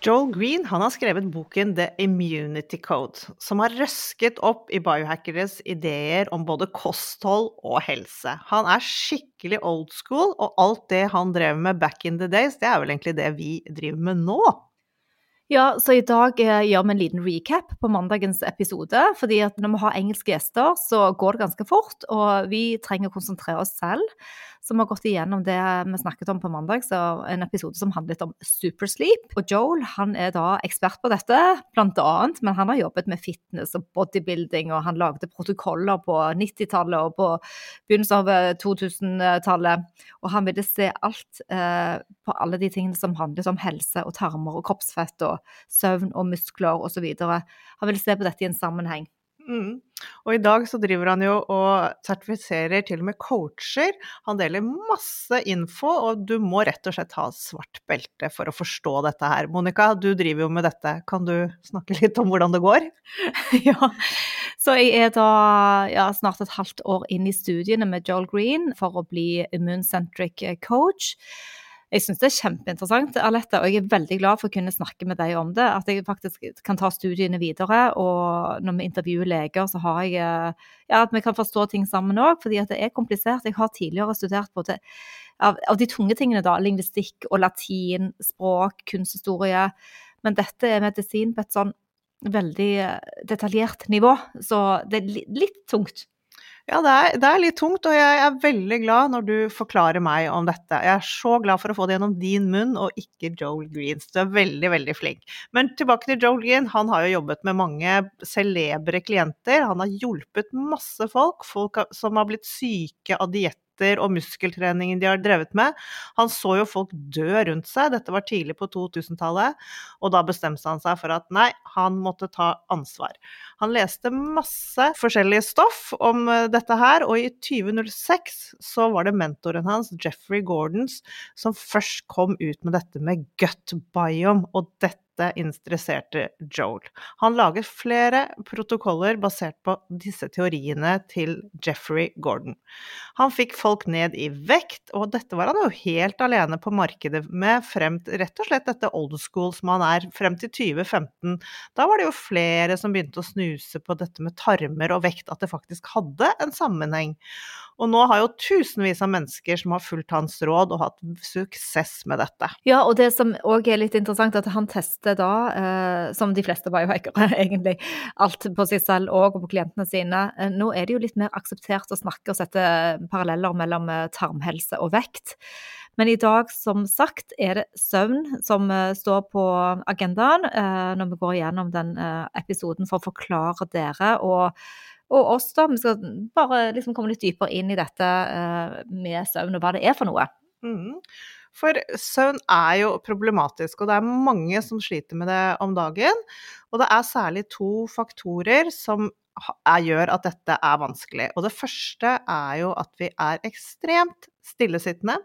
Joel Green har skrevet boken The Immunity Code, som har røsket opp i biohackeres ideer om både kosthold og helse. Han er skikkelig old school, og alt det han drev med back in the days, det er vel egentlig det vi driver med nå. Ja, så i dag eh, gjør vi en liten recap på mandagens episode. fordi at når vi har engelske gjester, så går det ganske fort, og vi trenger å konsentrere oss selv som har gått igjennom det vi snakket om på mandag, så en episode som handlet om supersleep. Og Joel han er da ekspert på dette, blant annet, men han har jobbet med fitness og bodybuilding, og han lagde protokoller på 90-tallet og på begynnelsen av 2000-tallet. Eh, og han ville se alt eh, på alle de tingene som handlet om helse og tarmer og kroppsfett og søvn og muskler osv. Han ville se på dette i en sammenheng. Mm. Og i dag så driver han jo og sertifiserer til og med coacher. Han deler masse info, og du må rett og slett ha svart belte for å forstå dette her. Monica, du driver jo med dette. Kan du snakke litt om hvordan det går? ja, så jeg er da ja, snart et halvt år inn i studiene med Joel Green for å bli immuncentric coach. Jeg syns det er kjempeinteressant, Alette, og jeg er veldig glad for å kunne snakke med deg om det. At jeg faktisk kan ta studiene videre, og når vi intervjuer leger, så har jeg Ja, at vi kan forstå ting sammen òg, fordi at det er komplisert. Jeg har tidligere studert både av, av de tunge tingene, da, lingvistikk og latin, språk, kunsthistorie. Men dette er medisin på et sånn veldig detaljert nivå, så det er litt tungt. Ja, det er, det er, litt tungt, og jeg er veldig glad når du forklarer meg om dette. Jeg er så glad for å få det gjennom din munn, og ikke Joel Greens. Du er veldig, veldig flink. Men tilbake til Joel Green. Han har jo jobbet med mange celebre klienter. Han har hjulpet masse folk, folk som har blitt syke av dietter og muskeltreningen de har drevet med. Han så jo folk dø rundt seg, dette var tidlig på 2000-tallet, og da bestemte han seg for at nei, han måtte ta ansvar. Han leste masse forskjellig stoff om eh, dette her, og i 2006 så var det mentoren hans, Jeffrey Gordons, som først kom ut med dette med gut biome, og dette interesserte Joel. Han laget flere protokoller basert på disse teoriene til Jeffrey Gordon. Han fikk folk ned i vekt, og dette var han jo helt alene på markedet med frem til rett og slett dette old school som han er, frem til 2015. Da var det jo flere som begynte å snuse på dette med tarmer og vekt, at det faktisk hadde en sammenheng. Og nå har jo tusenvis av mennesker som har fulgt hans råd og hatt suksess med dette. Ja, og det som òg er litt interessant, at han tester da, eh, som de fleste biohackere egentlig, alt på seg selv og på klientene sine. Eh, nå er det jo litt mer akseptert å snakke og sette paralleller mellom eh, tarmhelse og vekt. Men i dag, som sagt, er det søvn som eh, står på agendaen eh, når vi går gjennom den episoden for å forklare dere. og og oss, da. Vi skal bare liksom komme litt dypere inn i dette med søvn, og hva det er for noe. Mm. For søvn er jo problematisk, og det er mange som sliter med det om dagen. Og det er særlig to faktorer som gjør at dette er vanskelig. Og det første er jo at vi er ekstremt stillesittende.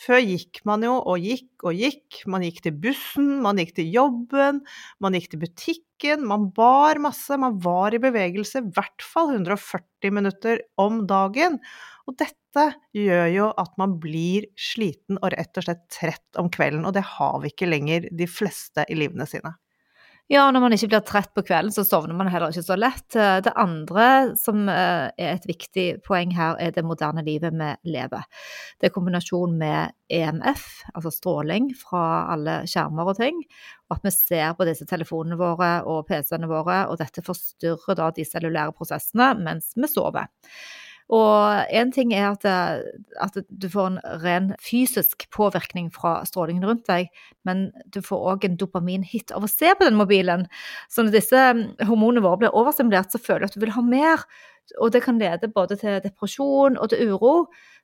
Før gikk man jo og gikk og gikk. Man gikk til bussen, man gikk til jobben, man gikk til butikken. Man bar masse, man var i bevegelse i hvert fall 140 minutter om dagen. Og dette gjør jo at man blir sliten og rett og slett trett om kvelden, og det har vi ikke lenger de fleste i livene sine. Ja, når man ikke blir trett på kvelden, så sovner man heller ikke så lett. Eh, det andre som eh, er et viktig poeng her, er det moderne livet vi lever. Det er kombinasjon med EMF, altså stråling fra alle skjermer og ting, og at vi ser på disse telefonene våre og PC-ene våre, og dette forstyrrer da de cellulære prosessene mens vi sover. Og én ting er at, at, du får en ren fysisk påvirkning fra strålingen rundt deg, men du får òg en dopaminhit av å se på den mobilen. Så når disse hormonene våre blir overstimulert, så føler du at du vil ha mer. Og det kan lede både til depresjon og til uro,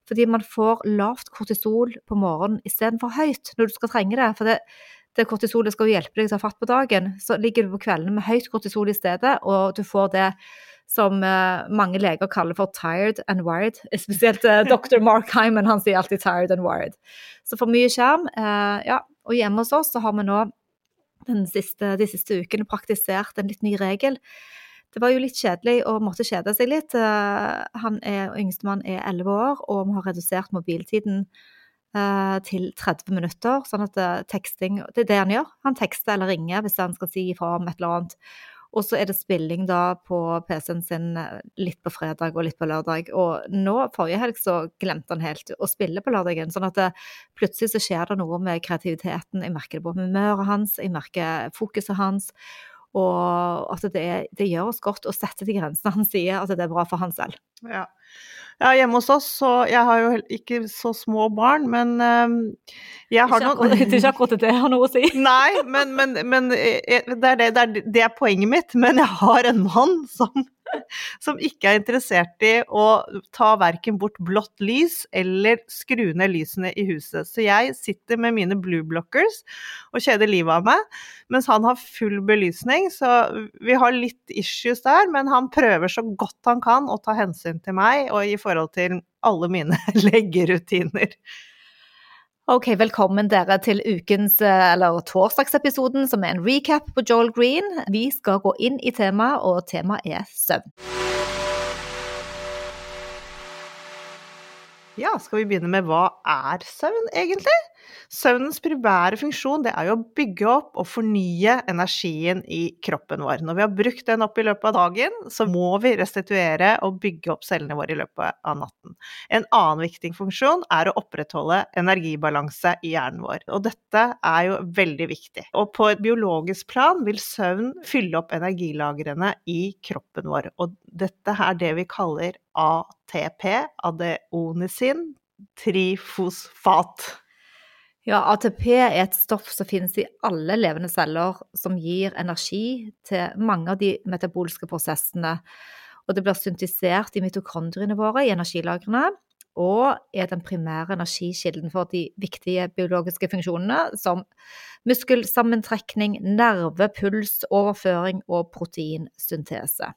fordi man får lavt kortisol på morgenen istedenfor høyt når du skal trenge det. For det, det kortisolet skal jo hjelpe deg til å ta fatt på dagen. Så ligger du på kveldene med høyt kortisol i stedet, og du får det som uh, mange leger kaller for 'tired and wired'. Spesielt uh, dr. Mark Hyman, han sier alltid 'tired and wired'. Så for mye skjerm. Uh, ja, og hjemme hos oss så har vi nå siste, de siste ukene praktisert en litt ny regel. Det var jo litt kjedelig å måtte kjede seg litt. Han er, Yngstemann er 11 år, og vi har redusert mobiltiden til 30 minutter. Sånn at teksting Det er det han gjør. Han tekster eller ringer hvis han skal si ifra om et eller annet. Og så er det spilling da på PC-en sin eh, litt på fredag og litt på lørdag. Og nå, forrige helg, så glemte han helt å spille på lørdagen. Sånn at det, eh, plutselig så skjer det noe med kreativiteten. Jeg merker det på humøret hans, jeg merker fokuset hans. Og at det, det gjør oss godt å sette de grensene han sier at det er bra for han selv. Ja. Ja, hjemme hos oss, så Jeg har jo ikke så små barn, men um, jeg har noen Det er ikke akkurat det jeg har noe å si. Nei, men, men, men eh, det, er det, det, er, det, er poenget mitt. Men jeg har en mann som som ikke er interessert i å ta verken bort blått lys eller skru ned lysene i huset. Så jeg sitter med mine blue blockers og kjeder livet av meg, mens han har full belysning. Så vi har litt issues der, men han prøver så godt han kan å ta hensyn til meg og i forhold til alle mine leggerutiner. Ok, velkommen dere til ukens, eh, eller torsdagsepisoden, som er en recap på Joel Green. Vi skal gå inn i temaet, og temaet er søvn. Ja, skal vi begynne med hva er søvn, egentlig? Søvnens primære funksjon det er jo å bygge opp og fornye energien i kroppen vår. Når vi har brukt den opp i løpet av dagen, så må vi restituere og bygge opp cellene våre i løpet av natten. En annen viktig funksjon er å opprettholde energibalanse i hjernen vår. Og dette er jo veldig viktig. Og på et biologisk plan vil søvn fylle opp energilagrene i kroppen vår. Og dette er det vi kaller ATP, adeonisin trifosfat. Ja, ATP er et stoff som finnes i alle levende celler, som gir energi til mange av de metabolske prosessene. Og det blir syntisert i mitokondriene våre, i energilagrene, og er den primære energikilden for de viktige biologiske funksjonene som muskelsammentrekning, nerve, puls, overføring og proteinsyntese.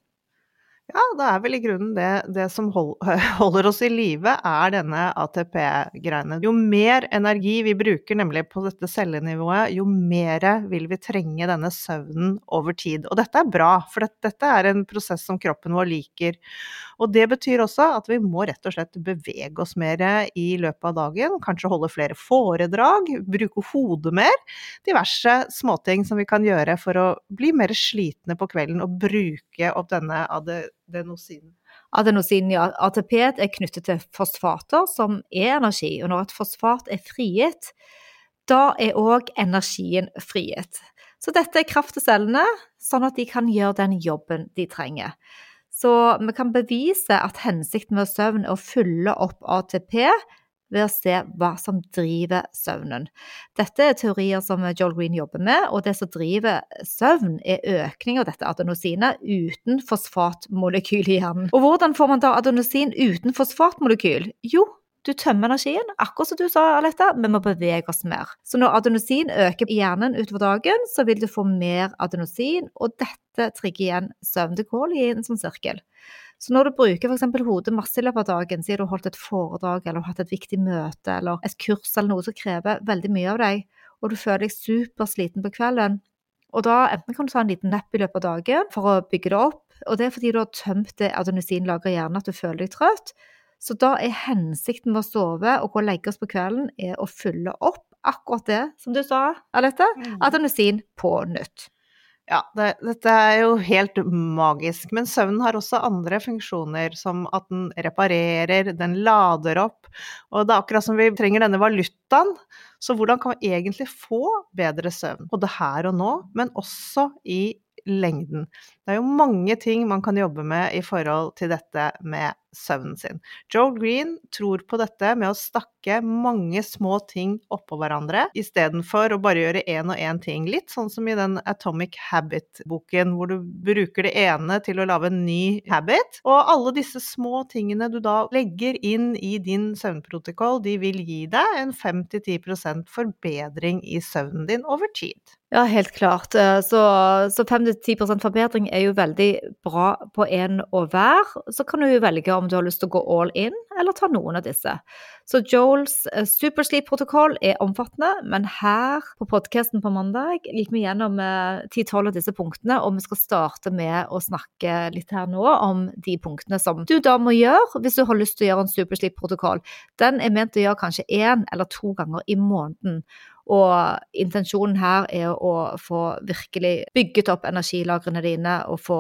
Ja, det er vel i grunnen det, det som holder oss i live, er denne ATP-greiene. Jo mer energi vi bruker nemlig på dette cellenivået, jo mer vil vi trenge denne søvnen over tid. Og dette er bra, for dette er en prosess som kroppen vår liker. Og det betyr også at vi må rett og slett bevege oss mer i løpet av dagen. Kanskje holde flere foredrag, bruke hodet mer. Diverse småting som vi kan gjøre for å bli mer slitne på kvelden og bruke opp denne adenosinen. Adenosin, ja. ATP er knyttet til fosfater, som er energi. Og når et fosfat er frigitt, da er òg energien frigitt. Så dette er kraft til cellene, sånn at de kan gjøre den jobben de trenger. Så vi kan bevise at hensikten med søvn er å fylle opp ATP ved å se hva som driver søvnen. Dette er teorier som Joel Green jobber med, og det som driver søvn, er økning av dette adenosinet uten fosfatmolekyl i hjernen. Og hvordan får man da adenosin uten fosfatmolekyl? Jo, du tømmer energien, akkurat som du sa, Aletta, vi må bevege oss mer. Så når adenosin øker i hjernen utover dagen, så vil du få mer adenosin, og dette trigger igjen søvn. Det går i en sånn sirkel. Så når du bruker f.eks. hodet masse i løpet av dagen, siden du har holdt et foredrag eller hatt et viktig møte eller et kurs eller noe som krever veldig mye av deg, og du føler deg supersliten på kvelden, og da enten kan du ta en liten napp i løpet av dagen for å bygge det opp, og det er fordi du har tømt det adenosinlageret i hjernen at du føler deg trøtt, så da er hensikten med å sove og gå og legge oss på kvelden er å fylle opp akkurat det som du sa, Alette, mm. adenosin på nytt. Ja, det, dette er jo helt magisk. Men søvnen har også andre funksjoner, som at den reparerer, den lader opp. Og det er akkurat som vi trenger denne valutaen. Så hvordan kan vi egentlig få bedre søvn? Både her og nå, men også i lengden. Det er jo mange ting man kan jobbe med i forhold til dette med søvnen sin. Joel Green tror på dette med å stakke mange små ting oppå hverandre, istedenfor å bare gjøre én og én ting. Litt sånn som i den Atomic Habit-boken, hvor du bruker det ene til å lage en ny habit. Og alle disse små tingene du da legger inn i din søvnprotokoll, de vil gi deg en 5-10 forbedring i søvnen din over tid. Ja, helt klart. Eh, så, så 5-10 forbedring er jo veldig bra på en og hver. Så kan du jo velge om du har lyst til å gå all in, eller ta noen av disse. Så Joels eh, supersleep-protokoll er omfattende, men her på podkasten på mandag gikk vi gjennom 10-12 eh, av disse punktene, og vi skal starte med å snakke litt her nå om de punktene som du da må gjøre hvis du har lyst til å gjøre en supersleep-protokoll. Den er ment å gjøre kanskje én eller to ganger i måneden. Og intensjonen her er å få virkelig bygget opp energilagrene dine og få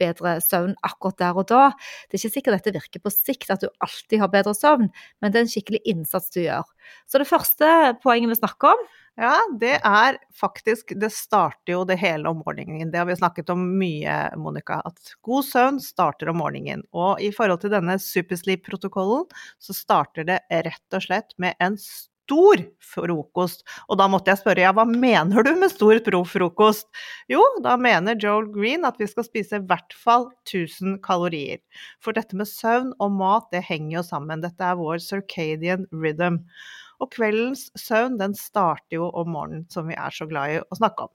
bedre søvn akkurat der og da. Det er ikke sikkert dette virker på sikt, at du alltid har bedre søvn, men det er en skikkelig innsats du gjør. Så det første poenget vi snakker om, ja, det er faktisk Det starter jo det hele om morgenen. Det har vi snakket om mye, Monica. At god søvn starter om morgenen. Og i forhold til denne supersleep-protokollen, så starter det rett og slett med en stor stor frokost. Og da måtte jeg spørre, ja, hva mener du med stor frokost? Jo, da mener Joel Green at vi skal spise i hvert fall 1000 kalorier. For dette med søvn og mat, det henger jo sammen. Dette er vår circadian rhythm. Og kveldens søvn, den starter jo om morgenen, som vi er så glad i å snakke om.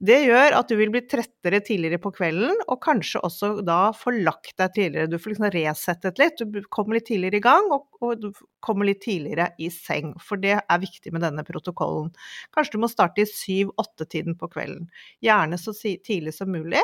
Det gjør at du vil bli trettere tidligere på kvelden, og kanskje også da få lagt deg tidligere. Du får liksom resettet litt, du kommer litt tidligere i gang, og, og, du kommer litt tidligere i seng. For det er viktig med denne protokollen. Kanskje du må starte i syv-åtte-tiden på kvelden. Gjerne så tidlig som mulig.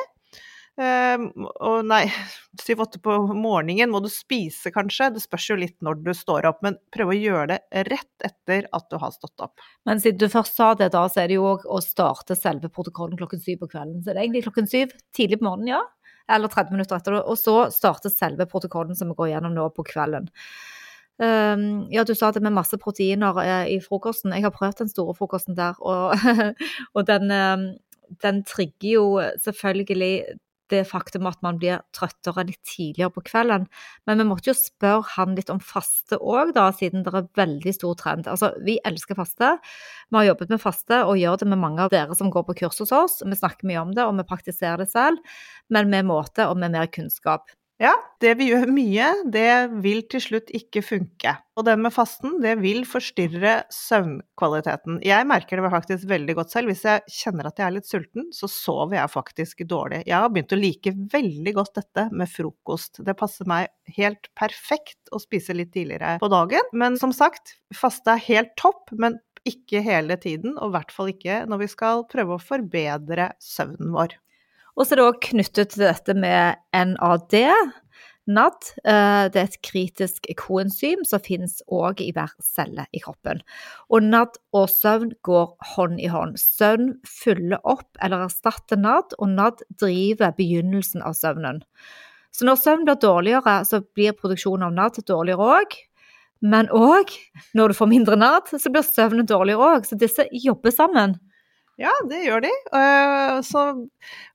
Uh, og nei, syv-åtte på morgenen må du spise, kanskje. Det spørs jo litt når du står opp, men prøv å gjøre det rett etter at du har stått opp. Men siden du først sa det, da, så er det jo å starte selve protokollen klokken syv på kvelden. Så det er egentlig klokken syv tidlig på morgenen, ja. Eller 30 minutter etter. Og så starte selve protokollen som vi går gjennom nå på kvelden. Um, ja, du sa det med masse proteiner uh, i frokosten. Jeg har prøvd den store frokosten der, og, og den, um, den trigger jo selvfølgelig det faktum at man blir trøttere litt tidligere på kvelden. Men vi måtte jo spørre han litt om faste òg, siden det er veldig stor trend. Altså, vi elsker faste. Vi har jobbet med faste og gjør det med mange av dere som går på kurs hos oss. Vi snakker mye om det, og vi praktiserer det selv, men med måte og med mer kunnskap. Ja, det vi gjør mye, det vil til slutt ikke funke. Og det med fasten, det vil forstyrre søvnkvaliteten. Jeg merker det faktisk veldig godt selv. Hvis jeg kjenner at jeg er litt sulten, så sover jeg faktisk dårlig. Jeg har begynt å like veldig godt dette med frokost. Det passer meg helt perfekt å spise litt tidligere på dagen. Men som sagt, faste er helt topp, men ikke hele tiden, og i hvert fall ikke når vi skal prøve å forbedre søvnen vår. Og så er det òg knyttet til dette med NAD. NAD eh, det er et kritisk koenzym som finnes òg i hver celle i kroppen. Og NAD og søvn går hånd i hånd. Søvn fyller opp eller erstatter NAD, og NAD driver begynnelsen av søvnen. Så når søvn blir dårligere, så blir produksjonen av NAD dårligere òg. Men òg når du får mindre NAD, så blir søvnen dårligere òg. Så disse jobber sammen. Ja, det gjør de. Eh, så,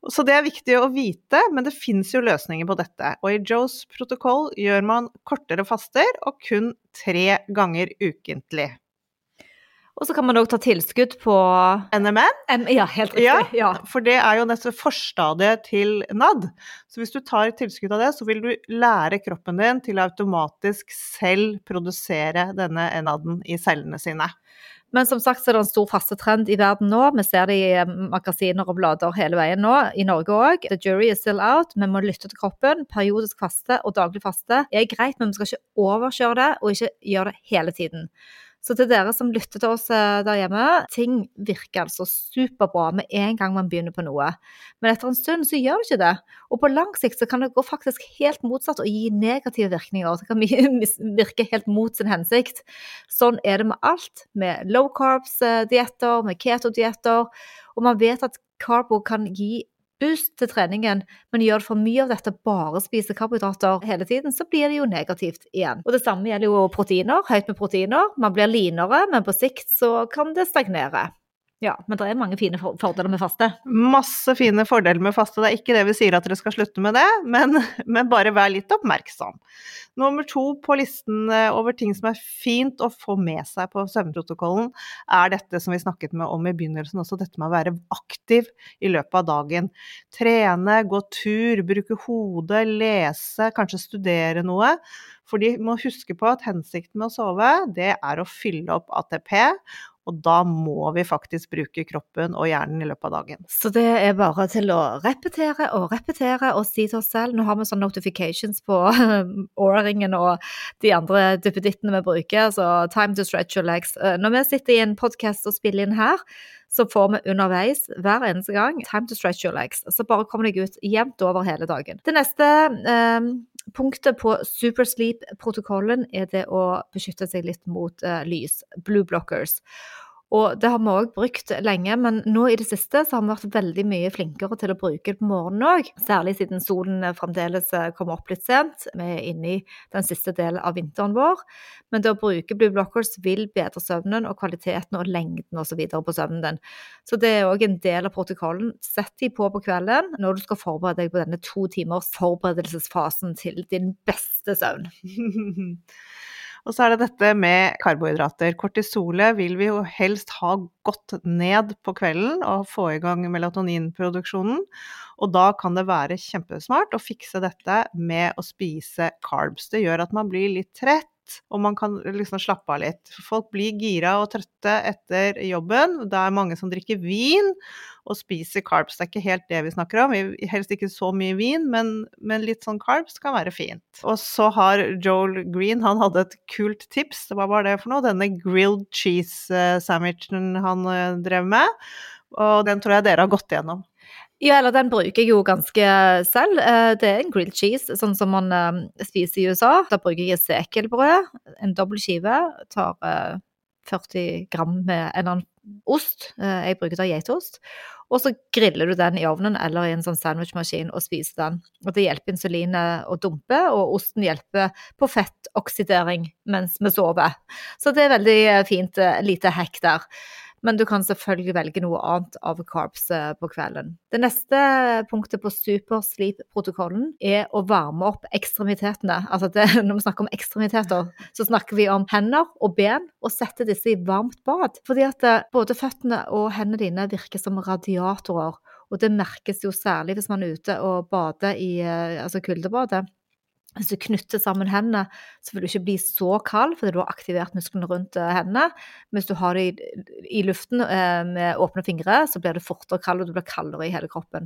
så, det er viktig å vite, men det fins jo løsninger på dette. Og i Joes protokoll gjør man kortere faster og kun tre ganger ukentlig. Og så kan man òg ta tilskudd på NMN. M ja, helt riktig. Ja, ja. For det er jo neste forstadiet til NAD. Så hvis du tar tilskudd av det, så vil du lære kroppen din til å automatisk selv produsere denne NAD-en i cellene sine. Men som sagt så er det en stor fastetrend i verden nå. Vi ser det i eh, magasiner og blader hele veien nå, i Norge òg. The jury is still out. Vi må lytte til kroppen. Periodisk faste og daglig faste er greit, men vi skal ikke overkjøre det, og ikke gjøre det hele tiden. Så til dere som lytter til oss eh, der hjemme, ting virker altså superbra med en gang man begynner på noe. Men etter en stund så gjør det ikke det. Og på lang sikt så kan det gå faktisk helt motsatt og gi negative virkninger. Det kan virke helt mot sin hensikt. Sånn er det med alt. Med low carbs-dietter, eh, med keto-dietter. Og man vet at carbo kan gi boost til treningen, men gjør for mye av dette, bare spiser karbohydrater hele tiden, så blir det jo negativt igjen. Og Det samme gjelder jo proteiner. Høyt med proteiner. Man blir linere, men på sikt så kan det stagnere. Ja, men det er mange fine fordeler med faste. Masse fine fordeler med faste. Det er ikke det vi sier at dere skal slutte med det, men, men bare vær litt oppmerksom. Nummer to på listen eh, over ting som er fint å få med seg på søvnprotokollen, er dette som vi snakket med om i begynnelsen, også dette med å være aktiv i løpet av dagen. Trene, gå tur, bruke hodet, lese, kanskje studere noe. For de må huske på at hensikten med å sove, det er å fylle opp ATP, og da må vi faktisk bruke kroppen og hjernen i løpet av dagen. Så det er bare til å repetere og repetere og si til oss selv Nå har vi sånne notifications på Aura-ringen og de andre duppedittene vi bruker, så time to stretch your legs. Eh, når vi sitter i en podkast og spiller inn her, så får vi underveis hver eneste gang time to stretch your legs. Så bare kom deg ut jevnt over hele dagen. Det neste eh, punktet på supersleep-protokollen er det å beskytte seg litt mot eh, lys, blue blockers. Og det har vi òg brukt lenge, men nå i det siste så har vi vært veldig mye flinkere til å bruke det på morgenen òg. Særlig siden solen fremdeles eh, kommer opp litt sent. Vi er inne i den siste delen av vinteren vår. Men det å bruke blue blockers vil bedre søvnen og kvaliteten og lengden osv. på søvnen din. Så det er òg en del av protokollen. Sett de på på kvelden når du skal forberede deg på denne to timers forberedelsesfasen til din beste søvn. Og så er det dette med karbohydrater. Kortisolet vil vi jo helst ha gått ned på kvelden og få i gang melatoninproduksjonen. Og da kan det være kjempesmart å fikse dette med å spise carbs. Det gjør at man blir litt trett og man kan liksom slappe av litt. Folk blir gira og trøtte etter jobben. Det er mange som drikker vin og spiser carbs. Det er ikke helt det vi snakker om. Helst ikke så mye vin, men, men litt sånn carbs kan være fint. Og så har Joel Green han hadde et kult tips. Hva var det for noe? Denne grilled cheese-sandwichen han eh, drev med. Og den tror jeg dere har gått gjennom. Ja, eller den bruker jeg jo ganske selv. Eh, det er en grilled cheese, sånn som man eh, spiser i USA. Da bruker jeg sekelbrød, en dobbel skive. Tar 40 eh, gram med en eller annen ost. Jeg bruker da geitost. Og så griller du den i ovnen eller i en sånn sandwichmaskin og spiser den. Og det hjelper insulinet å dumpe, og osten hjelper på fettoksidering mens vi sover. Så det er veldig fint lite hekk der men du kan selvfølgelig velge noe annet av carbs eh, på kvelden. Det neste punktet på supersleep-protokollen er å varme opp ekstremitetene. Altså det, når vi snakker om ekstremiteter, så snakker vi om hender og ben, og sette disse i varmt bad. Fordi at eh, både føttene og hendene dine virker som radiatorer. Og det merkes jo særlig hvis man er ute og bader i eh, altså kuldebadet. Hvis du knytter sammen hendene, så vil du ikke bli så kald fordi du har aktivert musklene rundt eh, hendene. Men hvis du har det i, i luften eh, med åpne fingre, så blir det fortere kald, og du blir kaldere i hele kroppen.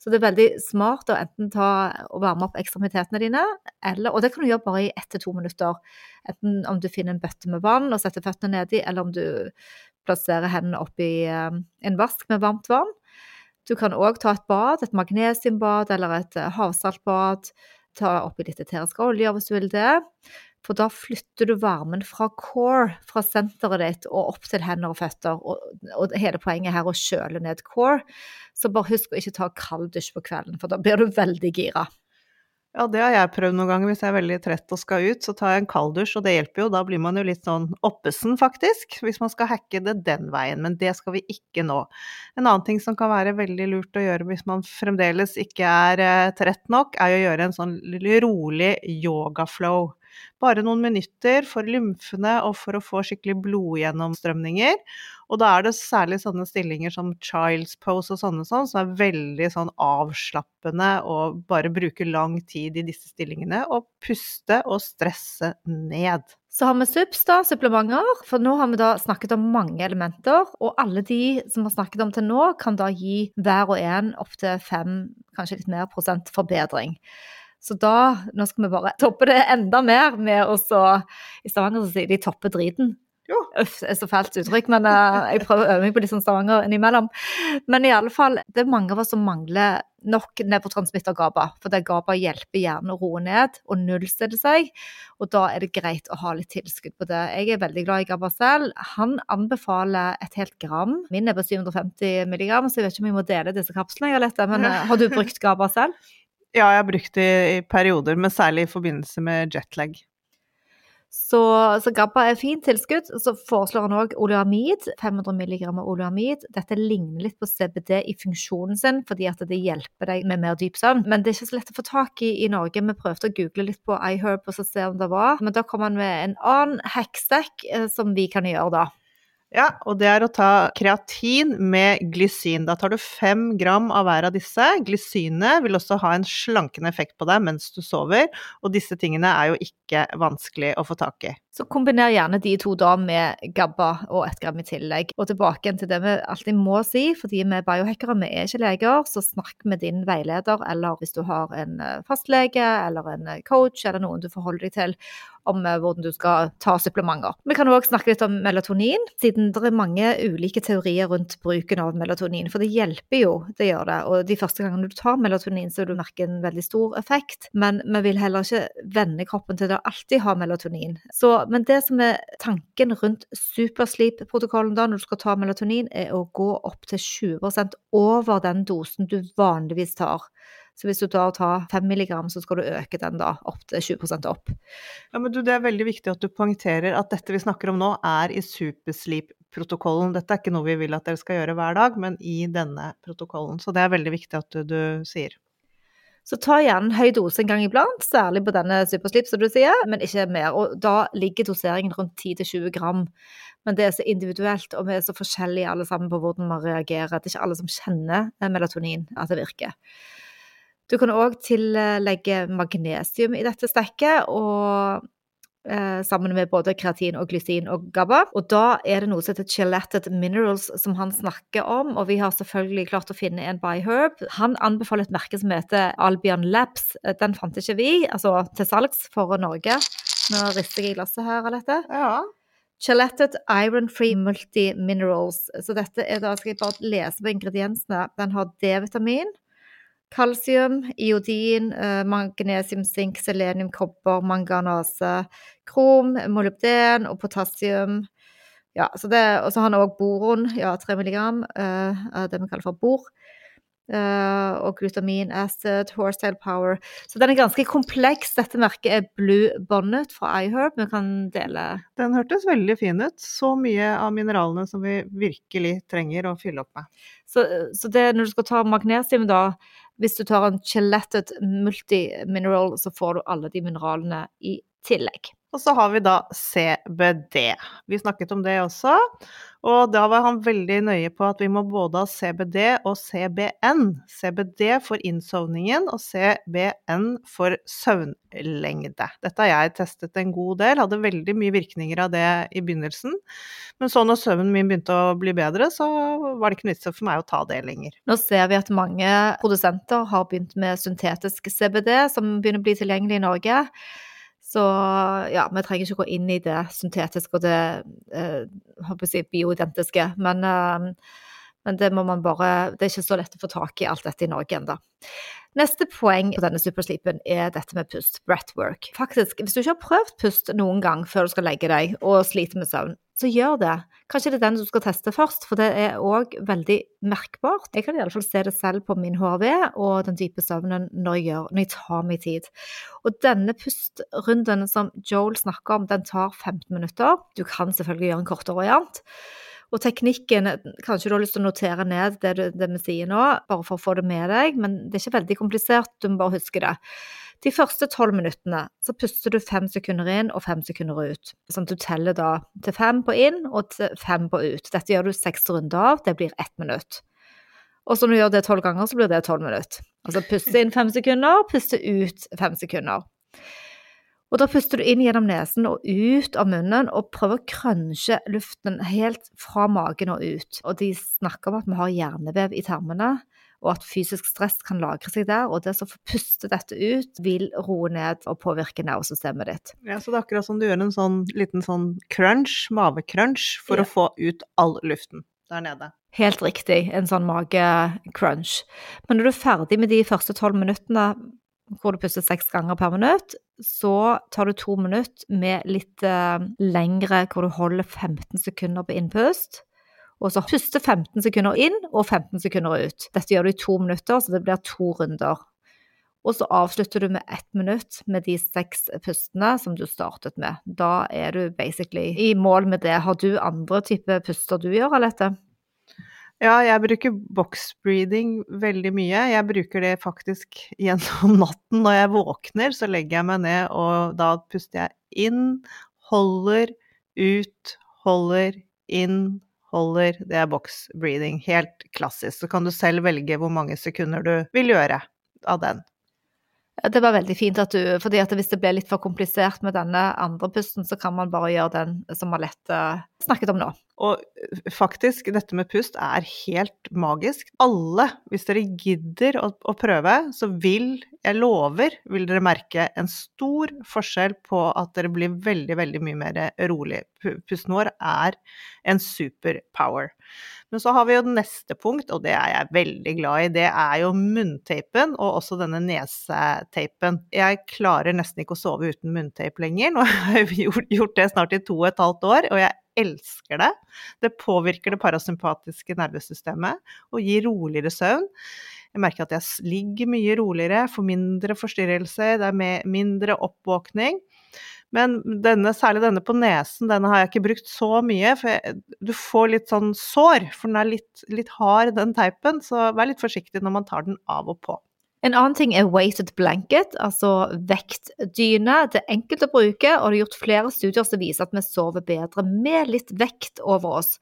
Så det er veldig smart å enten ta og varme opp ekstremitetene dine, eller, og det kan du gjøre bare i ett til to minutter. Enten om du finner en bøtte med vann og setter føttene nedi, eller om du plasserer hendene oppi eh, en vask med varmt vann. Du kan òg ta et bad, et magnesiumbad eller et havsaltbad Ta oppi litt eterisk olje hvis du vil det. For da flytter du varmen fra core, fra senteret ditt, og opp til hender og føtter. Og, og hele poenget her er å kjøle ned core. Så bare husk å ikke ta kald dusj på kvelden, for da blir du veldig gira. Ja, det har jeg prøvd noen ganger hvis jeg er veldig trett og skal ut. Så tar jeg en kalddusj, og det hjelper jo. Da blir man jo litt sånn oppesen, faktisk. Hvis man skal hacke det den veien. Men det skal vi ikke nå. En annen ting som kan være veldig lurt å gjøre hvis man fremdeles ikke er eh, trett nok, er å gjøre en sånn rolig yogaflow. Bare noen minutter for lymfene og for å få skikkelig blodgjennomstrømninger. Og da er det særlig sånne stillinger som child's pose og sånne sånn, som er veldig sånn avslappende og bare bruker lang tid i disse stillingene. Og puste og stresse ned. Så har vi SUPS, da, supplementer. For nå har vi da snakket om mange elementer. Og alle de som har snakket om til nå, kan da gi hver og en opptil fem, kanskje litt mer prosent forbedring. Så da, nå skal vi bare toppe det enda mer med å så I Stavanger så sier de 'toppe driten'. Uff, det er så fælt uttrykk, men uh, jeg prøver å øve meg på litt sånn Stavanger innimellom. Men i alle fall, det er mange av oss som mangler nok nevrotransmitter-GABA. For det GABA hjelper hjernen å roe ned og nullstille seg, og da er det greit å ha litt tilskudd på det. Jeg er veldig glad i GABA selv. Han anbefaler et helt gram. Min er på 750 milligram, så jeg vet ikke om jeg må dele disse kapslene. Jeg har, men uh, har du brukt GABA selv? Ja, jeg har brukt det i perioder, men særlig i forbindelse med jetlag. Så, så GABA er fint tilskudd. Så foreslår han òg oleamid, 500 mg oleamid. Dette ligner litt på CBD i funksjonen sin, fordi at det hjelper deg med mer dyp søvn. Men det er ikke så lett å få tak i i Norge. Vi prøvde å google litt på iHerb og så se om det var. Men da kom han med en annen hackstack eh, som vi kan gjøre da. Ja, og det er å ta kreatin med glysin. Da tar du fem gram av hver av disse. Glysinet vil også ha en slankende effekt på deg mens du sover, og disse tingene er jo ikke vanskelig å få tak i. Så kombiner gjerne de to da med GABA og ett gram i tillegg. Og tilbake til det vi alltid må si, fordi vi er biohackere, vi er ikke leger, så snakk med din veileder, eller hvis du har en eh, fastlege eller en eh, coach eller noen du forholder deg til, om eh, hvordan du skal ta supplementer. Vi kan òg snakke litt om melatonin, siden det er mange ulike teorier rundt bruken av melatonin. For det hjelper jo, det gjør det. Og de første gangene du tar melatonin, så vil du merke en veldig stor effekt. Men vi vil heller ikke vende kroppen til å alltid ha melatonin. Så, men det som er tanken rundt supersleep-protokollen da, når du skal ta melatonin, er å gå opp til 20% over den dosen du vanligvis tar. Så hvis du da tar 5 milligram, så skal du øke den da opp til 20% opp. Ja, men du, Det er veldig viktig at du poengterer at dette vi snakker om nå, er i supersleep-protokollen. Dette er ikke noe vi vil at dere skal gjøre hver dag, men i denne protokollen. Så det er veldig viktig at du, du sier. Så ta gjerne høy dose en gang iblant, særlig på denne supersleep, som du sier, men ikke mer. Og da ligger doseringen rundt 10-20 gram. Men det er så individuelt, og vi er så forskjellige alle sammen på hvordan man reagerer. Det er ikke alle som kjenner melatonin, at det virker. Du kan òg tillegge magnesium i dette stekket, og eh, sammen med både kreatin og glysin og GABA. Og da er det noe som heter gelated minerals som han snakker om, og vi har selvfølgelig klart å finne en by Herb. Han anbefaler et merke som heter Albion Labs. Den fant ikke vi, altså til salgs for Norge. Nå rister jeg i glasset her av dette. Ja. Gelated Iron Free Multi Minerals. Så dette er da, skal jeg bare lese på ingrediensene. Den har D-vitamin, kalsium, iodin, eh, magnesium, sink, selenium, kobber, manganase, krom, molybden og potassium. Ja, så det, og så har han òg boron, ja, 3 milligram, uh, det vi kaller for bor. Uh, og glutamin, acid, horsetail power. Så den er ganske kompleks. Dette merket er Blue Bonnet fra iHerb. Vi kan dele Den hørtes veldig fin ut. Så mye av mineralene som vi virkelig trenger å fylle opp med. Så, så det, når du skal ta magnesium, da hvis du tar en gelated multimineral, så får du alle de mineralene i tillegg. Og så har vi da CBD. Vi snakket om det også. Og da var han veldig nøye på at vi må både ha CBD og CBN. CBD for innsovningen og CBN for søvnlengde. Dette har jeg testet en god del, hadde veldig mye virkninger av det i begynnelsen. Men så når søvnen min begynte å bli bedre, så var det ikke noe vits for meg å ta det lenger. Nå ser vi at mange produsenter har begynt med syntetisk CBD, som begynner å bli tilgjengelig i Norge. Så ja, vi trenger ikke gå inn i det syntetiske og det eh, si, bioidentiske. Men, eh, men, det må man bare Det er ikke så lett å få tak i alt dette i Norge ennå. Neste poeng på denne superslipen er dette med pust, breathwork. Faktisk, hvis du ikke har prøvd pust noen gang før du skal legge deg og sliter med søvn, så gjør det. Kanskje det er den du skal teste først, for det er òg veldig merkbart. Jeg kan iallfall se det selv på min HRV og den dype søvnen når jeg, gjør, når jeg tar meg tid. Og denne pustrunden som Joel snakker om, den tar 15 minutter. Du kan selvfølgelig gjøre en kortere variant. Og teknikken, kanskje du har lyst til å notere ned det, det vi sier nå, bare for å få det med deg, men det er ikke veldig komplisert, du må bare huske det. De første tolv minuttene så puster du fem sekunder inn og fem sekunder ut. Sånn at du teller da til fem på inn og til fem på ut. Dette gjør du seks runder av, det blir ett minutt. Og så når du gjør det tolv ganger, så blir det tolv minutter. Altså puste inn fem sekunder, puste ut fem sekunder. Og da puster du inn gjennom nesen og ut av munnen og prøver å crunche luften helt fra magen og ut. Og de snakker om at vi har hjernevev i tarmene, og at fysisk stress kan lagre seg der. Og det som får puste dette ut, vil roe ned og påvirke nervesystemet ditt. Ja, Så det er akkurat som du gjør en sånn liten sånn crunch, mavecrunch, for ja. å få ut all luften der nede. Helt riktig, en sånn magecrunch. Men når du er ferdig med de første tolv minuttene hvor du puster seks ganger per minutt, så tar du to minutter med litt uh, lengre hvor du holder 15 sekunder på innpust og så puste 15 sekunder inn og 15 sekunder ut. Dette gjør du i to minutter, så det blir to runder. Og så avslutter du med ett minutt med de seks pustene som du startet med. Da er du basically i mål med det. Har du andre typer puster du gjør, Alette? Ja, jeg bruker box breathing veldig mye. Jeg bruker det faktisk gjennom natten. Når jeg våkner, så legger jeg meg ned, og da puster jeg inn, holder, ut, holder, inn, holder. Det er box breathing. Helt klassisk. Så kan du selv velge hvor mange sekunder du vil gjøre av den. Det var veldig fint at du fordi hvis det ble litt for komplisert med denne andre pusten, så kan man bare gjøre den som Alette snakket om nå. Og eh, faktisk, dette med pust er helt magisk. Alle, hvis dere gidder å, å, prøve, så vil, jeg lover, vil dere merke en stor forskjell på at dere blir veldig, veldig mye mer rolig. Pusten vår er en superpower. Men så har vi jo neste punkt, og det er jeg veldig glad i. Det er jo munnteipen, og også denne neseteipen. Jeg klarer nesten ikke å sove uten munnteip lenger. Nå har jeg gjort det snart i to og et halvt år, og jeg elsker det. Det påvirker det parasympatiske nervesystemet og gir roligere søvn. Jeg merker at jeg ligger mye roligere, får mindre forstyrrelser, det er mindre oppvåkning. Men denne, særlig denne på nesen, denne har jeg ikke brukt så mye. For jeg, du får litt sånn sår, for den er litt, litt hard, den teipen. Så vær litt forsiktig når man tar den av og på. En annen ting er weighted blanket, altså vektdyne. Det er enkelt å bruke, og det er gjort flere studier som viser at vi sover bedre med litt vekt over oss.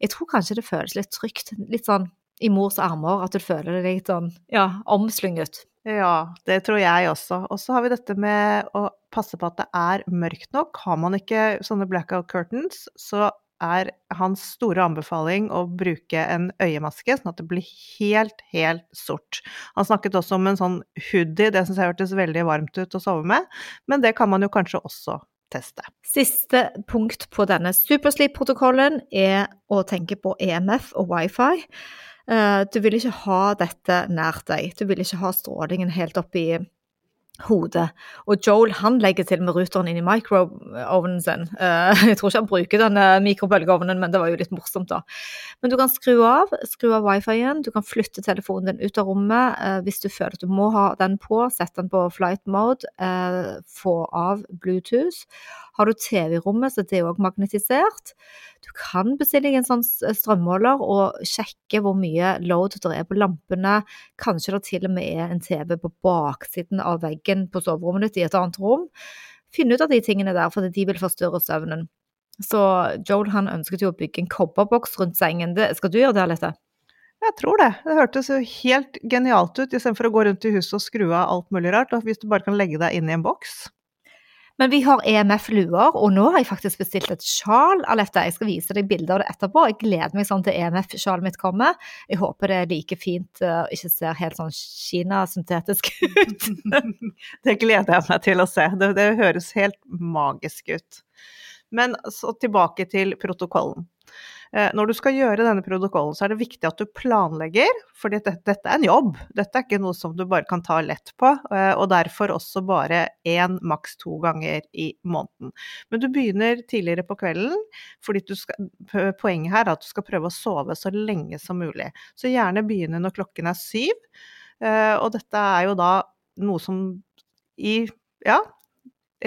Jeg tror kanskje det føles litt trygt, litt sånn i mors armer, at du føler deg litt sånn ja, omslynget. Ja, det tror jeg også. Og så har vi dette med å passe på at det er mørkt nok. Har man ikke sånne blackout curtains, så er hans store anbefaling å bruke en øyemaske, sånn at det blir helt, helt sort. Han snakket også om en sånn hoodie, det syns jeg hørtes veldig varmt ut å sove med, men det kan man jo kanskje også teste. Siste punkt på denne supersleep-protokollen er å tenke på EMF og wifi. Eh, du vil ikke ha dette nær deg. Du vil ikke ha strålingen helt opp i hodet. Og Joel han legger til med ruteren inn i microovnen sin. Eh, jeg tror ikke han bruker denne mikrobølgeovnen, men det var jo litt morsomt, da. Men du kan skru av, skru av wifi-en. Du kan flytte telefonen din ut av rommet eh, hvis du føler at du må ha den på. Sett den på flight mode. Få av Bluetooth. Har du TV i rommet, så det er òg magnetisert. Du kan bestille en sånn strømmåler og sjekke hvor mye load det er på lampene. Kanskje det til og med er en TV på baksiden av veggen på soverommet ditt i et annet rom. Finn ut av de tingene der, for de vil forstyrre søvnen. Så Joel han ønsket jo å bygge en kobberboks rundt sengen. Det, skal du gjøre det, Alette? Jeg tror det. Det hørtes jo helt genialt ut, istedenfor å gå rundt i huset og skru av alt mulig rart. Hvis du bare kan legge deg inn i en boks. Men vi har EMF-luer, og nå har jeg faktisk bestilt et sjal av dette. Jeg skal vise deg bilder av det etterpå. Jeg gleder meg sånn til EMF-sjalet mitt kommer. Jeg håper det er like fint og uh, ikke ser helt sånn Kina-syntetisk ut. det gleder jeg meg til å se. Det, det høres helt magisk ut. Men så tilbake til protokollen. Eh, når du skal gjøre denne protokollen, så er det viktig at du planlegger, for dette, dette, er en jobb. Dette er ikke noe som du bare kan ta lett på, eh, og derfor også bare én, maks to ganger i måneden. Men du begynner tidligere på kvelden, fordi skal, poenget her er at du skal prøve å sove så lenge som mulig. Så gjerne begynne når klokken er syv, eh, og dette er jo da noe som i ja,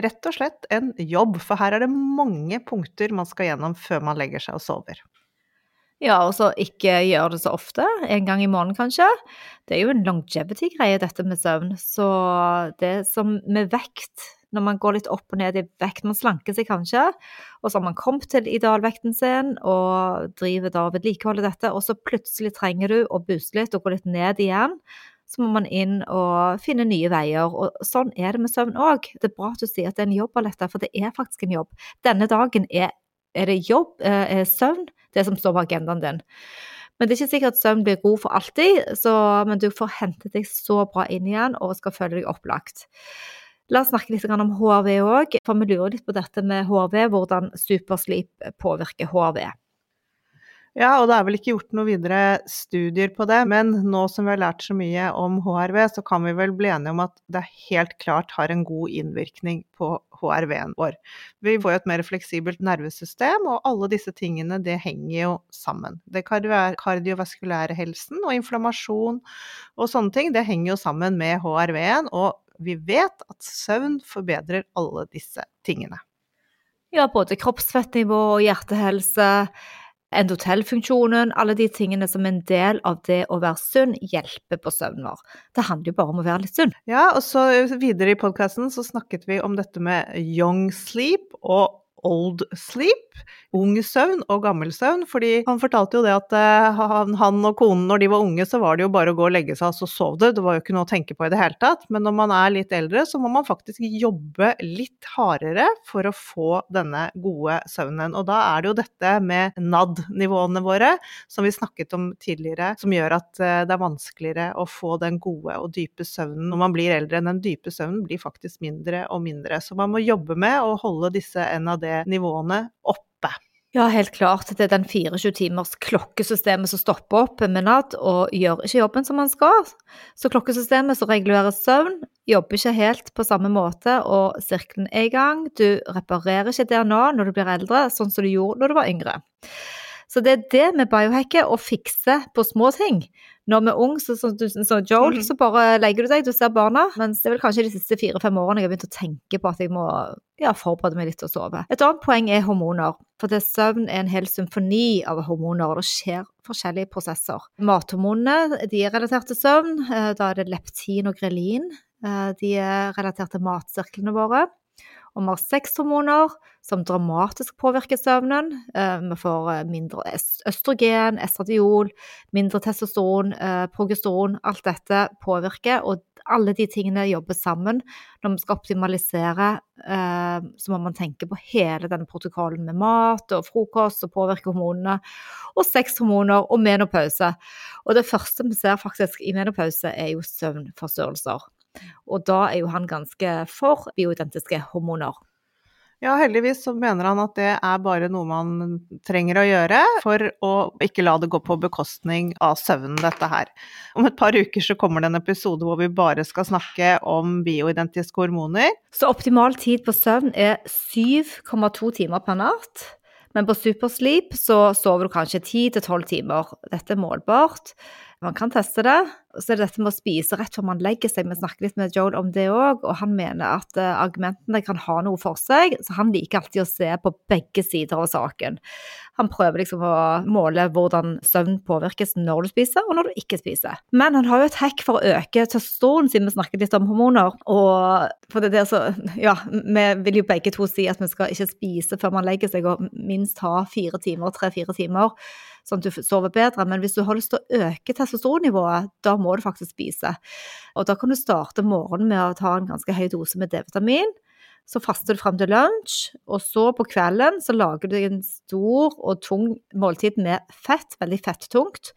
rett og slett en jobb, for her er det mange punkter man skal gjennom før man legger seg og sover. Ja, og så ikke gjør det så ofte. En gang i måneden, kanskje. Det er jo en longevity-greie, dette med søvn. Så det som med vekt, når man går litt opp og ned i vekt, man slanker seg kanskje, og så har man kommet til idealvekten sin og driver da vedlikeholder dette, og så plutselig trenger du å booste litt og gå litt ned igjen så må man inn og finne nye veier. Og sånn er det med søvn òg. Det er bra at du sier at det er en jobb Aletta, for det er faktisk en jobb. Denne dagen er, er det jobb, eh, er søvn, det som står på agendaen din. Men det er ikke sikkert at søvn blir god for alltid, så, men du får hentet deg så bra inn igjen og skal føle deg opplagt. La oss snakke litt om HRV òg, for vi lurer litt på dette med HRV, hvordan supersleep påvirker HRV. Ja, og det er vel ikke gjort noe videre studier på det, men nå som vi har lært så mye om HRV, så kan vi vel bli enige om at det helt klart har en god innvirkning på HRV-en vår. Vi får jo et mer fleksibelt nervesystem, og alle disse tingene det henger jo sammen. Det kardiovaskulære helsen og inflammasjon og sånne ting, det henger jo sammen med HRV-en, og vi vet at søvn forbedrer alle disse tingene. Ja, både kroppsfettnivå og hjertehelse endotellfunksjonen, alle de tingene som en del av det å være sunn hjelper på søvnen vår. Det handler jo bare om å være litt sunn. Ja, og så videre i podkasten så snakket vi om dette med young sleep og old sleep, ung søvn og gammel søvn. Fordi han fortalte jo det at eh, han og konen når de var unge, så var det jo bare å gå og legge seg, og så sov du. Det var jo ikke noe å tenke på i det hele tatt. Men når man er litt eldre, så må man faktisk jobbe litt hardere for å få denne gode søvnen. Og da er det jo dette med NAD-nivåene våre, som vi snakket om tidligere, som gjør at eh, det er vanskeligere å få den gode og dype søvnen når man blir eldre. Den dype søvnen blir faktisk mindre og mindre. Så man må jobbe med å holde disse NAD nivåene oppe. Ja, helt klart. Det er den 24 timers klokkesystemet som stopper opp med natt og gjør ikke jobben som man skal. Så klokkesystemet som regulerer søvn, jobber ikke helt på samme måte, og sirkelen er i gang. Du reparerer ikke det nå når du blir eldre, sånn som du gjorde når du var yngre. Så det er det med biohacket, å fikse på små ting. Når vi er unge, så, så, så Joel, mm. så bare legger du deg, du ser barna. Mens det er vel kanskje de siste fire-fem årene jeg har begynt å tenke på at jeg må ja, forberede meg litt til å sove. Et annet poeng er hormoner. For det søvn er en hel symfoni av hormoner, og det skjer forskjellige prosesser. Mathormonene de er relatert til søvn. Eh, da er det leptin og grelin. Eh, de er relatert til matsirklene våre. Og vi har sexhormoner som dramatisk påvirker søvnen. Eh, vi får eh, mindre østrogen, estradiol, mindre testosteron, eh, progesteron. Alt dette påvirker, og alle de tingene jobber sammen. Når vi skal optimalisere, så må man tenke på hele denne protokollen med mat og frokost og påvirke hormonene. Og sexhormoner og menopause. Og det første vi ser faktisk i menopause, er jo søvnforstyrrelser. Og da er jo han ganske for bioidentiske hormoner. Ja, heldigvis så mener han at det er bare noe man trenger å gjøre for å ikke la det gå på bekostning av søvnen, dette her. Om et par uker så kommer det en episode hvor vi bare skal snakke om bioidentiske hormoner. Så optimal tid på søvn er 7,2 timer per natt. Men på supersleep så sover du kanskje 10-12 timer. Dette er målbart. Man kan teste det. Så er det dette med å spise rett før man legger seg. Vi snakker litt med Joel om det òg, og han mener at uh, argumentene kan ha noe for seg. Så han liker alltid å se på begge sider av saken. Han prøver liksom å måle hvordan søvn påvirkes når du spiser, og når du ikke spiser. Men han har jo et hekk for å øke testosteron, siden vi snakket litt om hormoner. Og for det der så Ja, vi vil jo begge to si at vi skal ikke spise før man legger seg, og minst ha fire timer, tre-fire timer sånn at du sover bedre. Men hvis du har lyst til å øke testosteronnivået, da må du faktisk spise. Og da kan du starte morgenen med å ta en ganske høy dose med D-vitamin. Så faster du frem til lunsj, og så på kvelden så lager du en stor og tung måltid med fett, veldig fettungt.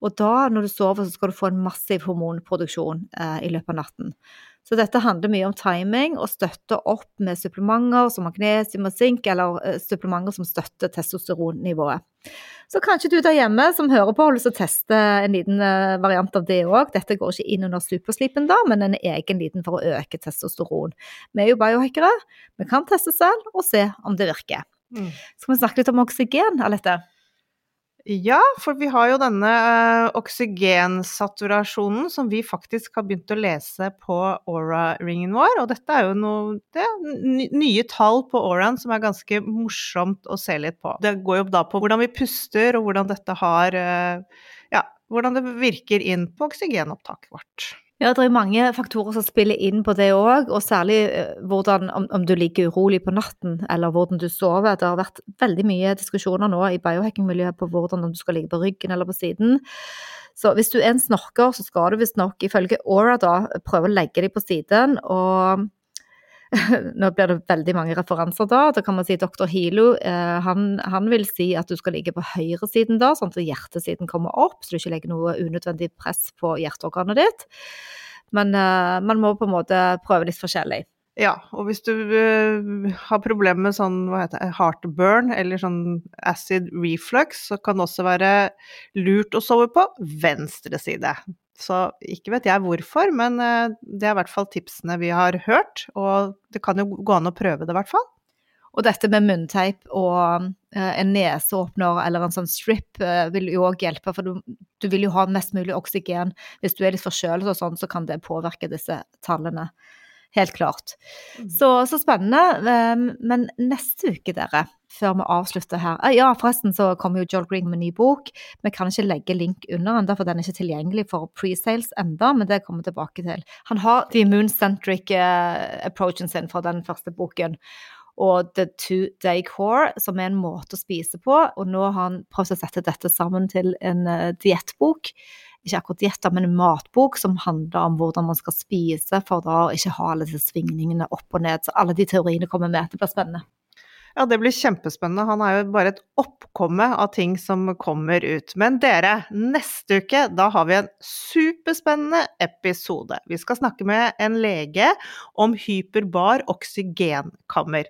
Og da, når du sover, så skal du få en massiv hormonproduksjon eh, i løpet av natten. Så dette handler mye om timing og støtte opp med supplementer som magnesium og sink, eller uh, supplementer som støtter testosteronnivået. Så kanskje du der hjemme som hører på, har lyst til å teste en liten uh, variant av det òg. Dette går ikke inn under superslipen, da, men en egen liten for å øke testosteron. Vi er jo biohackere, vi kan teste selv og se om det virker. Mm. Skal vi snakke litt om oksygen, Alette? Ja, for vi har jo denne uh, oksygensaturasjonen som vi faktisk har begynt å lese på Aura-ringen vår. Og dette er jo noe det er nye tall på Auraen som er ganske morsomt å se litt på. Det går jo da på hvordan vi puster, og hvordan dette har uh, Ja, hvordan det virker inn på oksygenopptaket vårt. Ja, det er mange faktorer som spiller inn på det òg, og særlig eh, hvordan, om, om, du ligger urolig på natten, eller hvordan du sover. Det har vært veldig mye diskusjoner nå i biohacking-miljøet på hvordan om du skal ligge på ryggen eller på siden. Så hvis du er en snorker, så skal du visstnok ifølge Aura da prøve å legge deg på siden. og nå blir det veldig mange referanser da. Da kan man si dr. Hilo eh, han, han, vil si at du skal ligge på høyresiden da, sånn at hjertesiden kommer opp, så du ikke legger noe unødvendig press på hjerteorganet ditt. Men eh, man må på en måte prøve litt forskjellig. Ja, og hvis du uh, har problemer med sånn hva heter det, heartburn eller sånn acid reflux, så kan det også være lurt å sove på venstre side. Så ikke vet jeg hvorfor, men uh, det er i hvert fall tipsene vi har hørt, og det kan jo gå an å prøve det i hvert fall. Og dette med munnteip og uh, en neseåpner eller en sånn strip vil jo òg hjelpe, for du, du, vil jo ha mest mulig oksygen. Hvis du er litt forkjølet og sånn, så kan det påvirke disse tallene. Helt klart. Mm. Så, så, spennende. Ehm, men neste uke, dere, før vi avslutter her ah, Ja, forresten så kommer jo Joel Green med ny bok. Vi kan ikke legge link under den, for den er ikke tilgjengelig for presales enda, men det kommer vi tilbake til. Han har the immune-centric uh, approachen sin fra den første boken og The Two Day Core, som er en måte å spise på. Og nå har han prøvd å sette dette sammen til en uh, diettbok ikke akkurat dietter, men en matbok som handler om hvordan man skal spise for da å ikke ha alle disse svingningene opp og ned. Så alle de teoriene kommer med. Det blir spennende. Ja, det blir kjempespennende. Han er jo bare et oppkomme av ting som kommer ut. Men dere, neste uke da har vi en superspennende episode. Vi skal snakke med en lege om hyperbar oksygenkammer.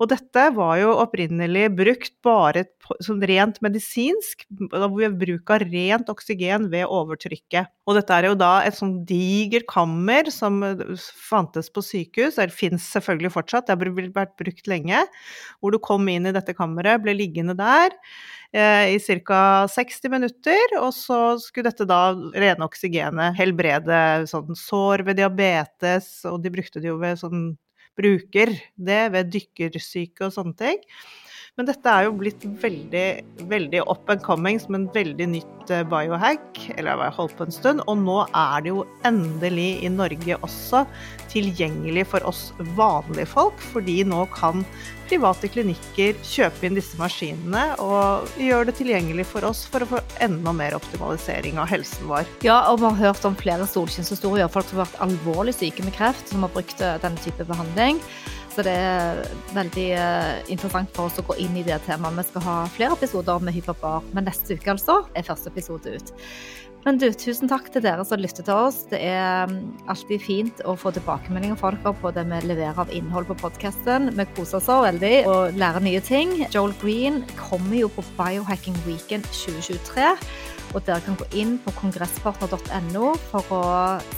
Og dette var jo opprinnelig brukt bare som rent medisinsk, ved bruk av rent oksygen ved overtrykket. Og dette er jo da et sånn digert kammer som fantes på sykehus, det fins selvfølgelig fortsatt, det har vært brukt lenge hvor du kom inn i dette kammeret, ble liggende der i ca. 60 minutter, og så skulle dette da rene oksygenet helbrede sånn sår ved diabetes, og de brukte det jo ved sånn bruker det ved dykkersyke og sånne ting. Men dette er jo blitt veldig, veldig up and coming som en veldig nytt eh, biohack, eller jeg har holdt på en stund. Og nå er det jo endelig i Norge også tilgjengelig for oss vanlige folk, fordi nå kan private klinikker kjøpe inn disse maskinene og gjøre det tilgjengelig for oss for å få enda mer optimalisering av helsen vår. Ja, og vi har hørt om flere solskinnshistorier. Folk som har vært alvorlig syke med kreft, som har brukt eh, denne type behandling. Så det er veldig uh, interessant for oss å gå inn i det temaet. Vi skal ha flere episoder med Hyperbar, men neste uke altså er første episode ut. Men du, tusen takk til dere som lytter til oss. Det er mm, alltid fint å få tilbakemeldinger fra dere på det vi leverer av innhold på podkasten. Vi koser oss veldig og lærer nye ting. Joel Green kommer jo på Biohacking Weekend 2023. Og dere kan gå inn på kongresspartner.no for å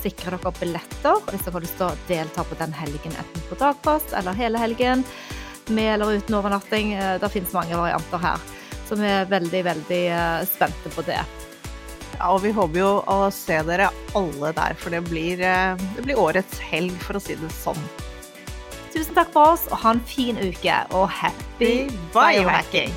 sikre dere billetter hvis dere har lyst til å delta på den helgen, enten på dagpost eller hele helgen. Med eller uten overnatting. Eh, det finnes mange varianter her. Så vi er veldig, veldig eh, spente på det. Ja, og vi håper jo å se dere alle der, for det blir, eh, det blir årets helg, for å si det sånn. Tusen takk for oss, og ha en fin uke, og happy biohacking!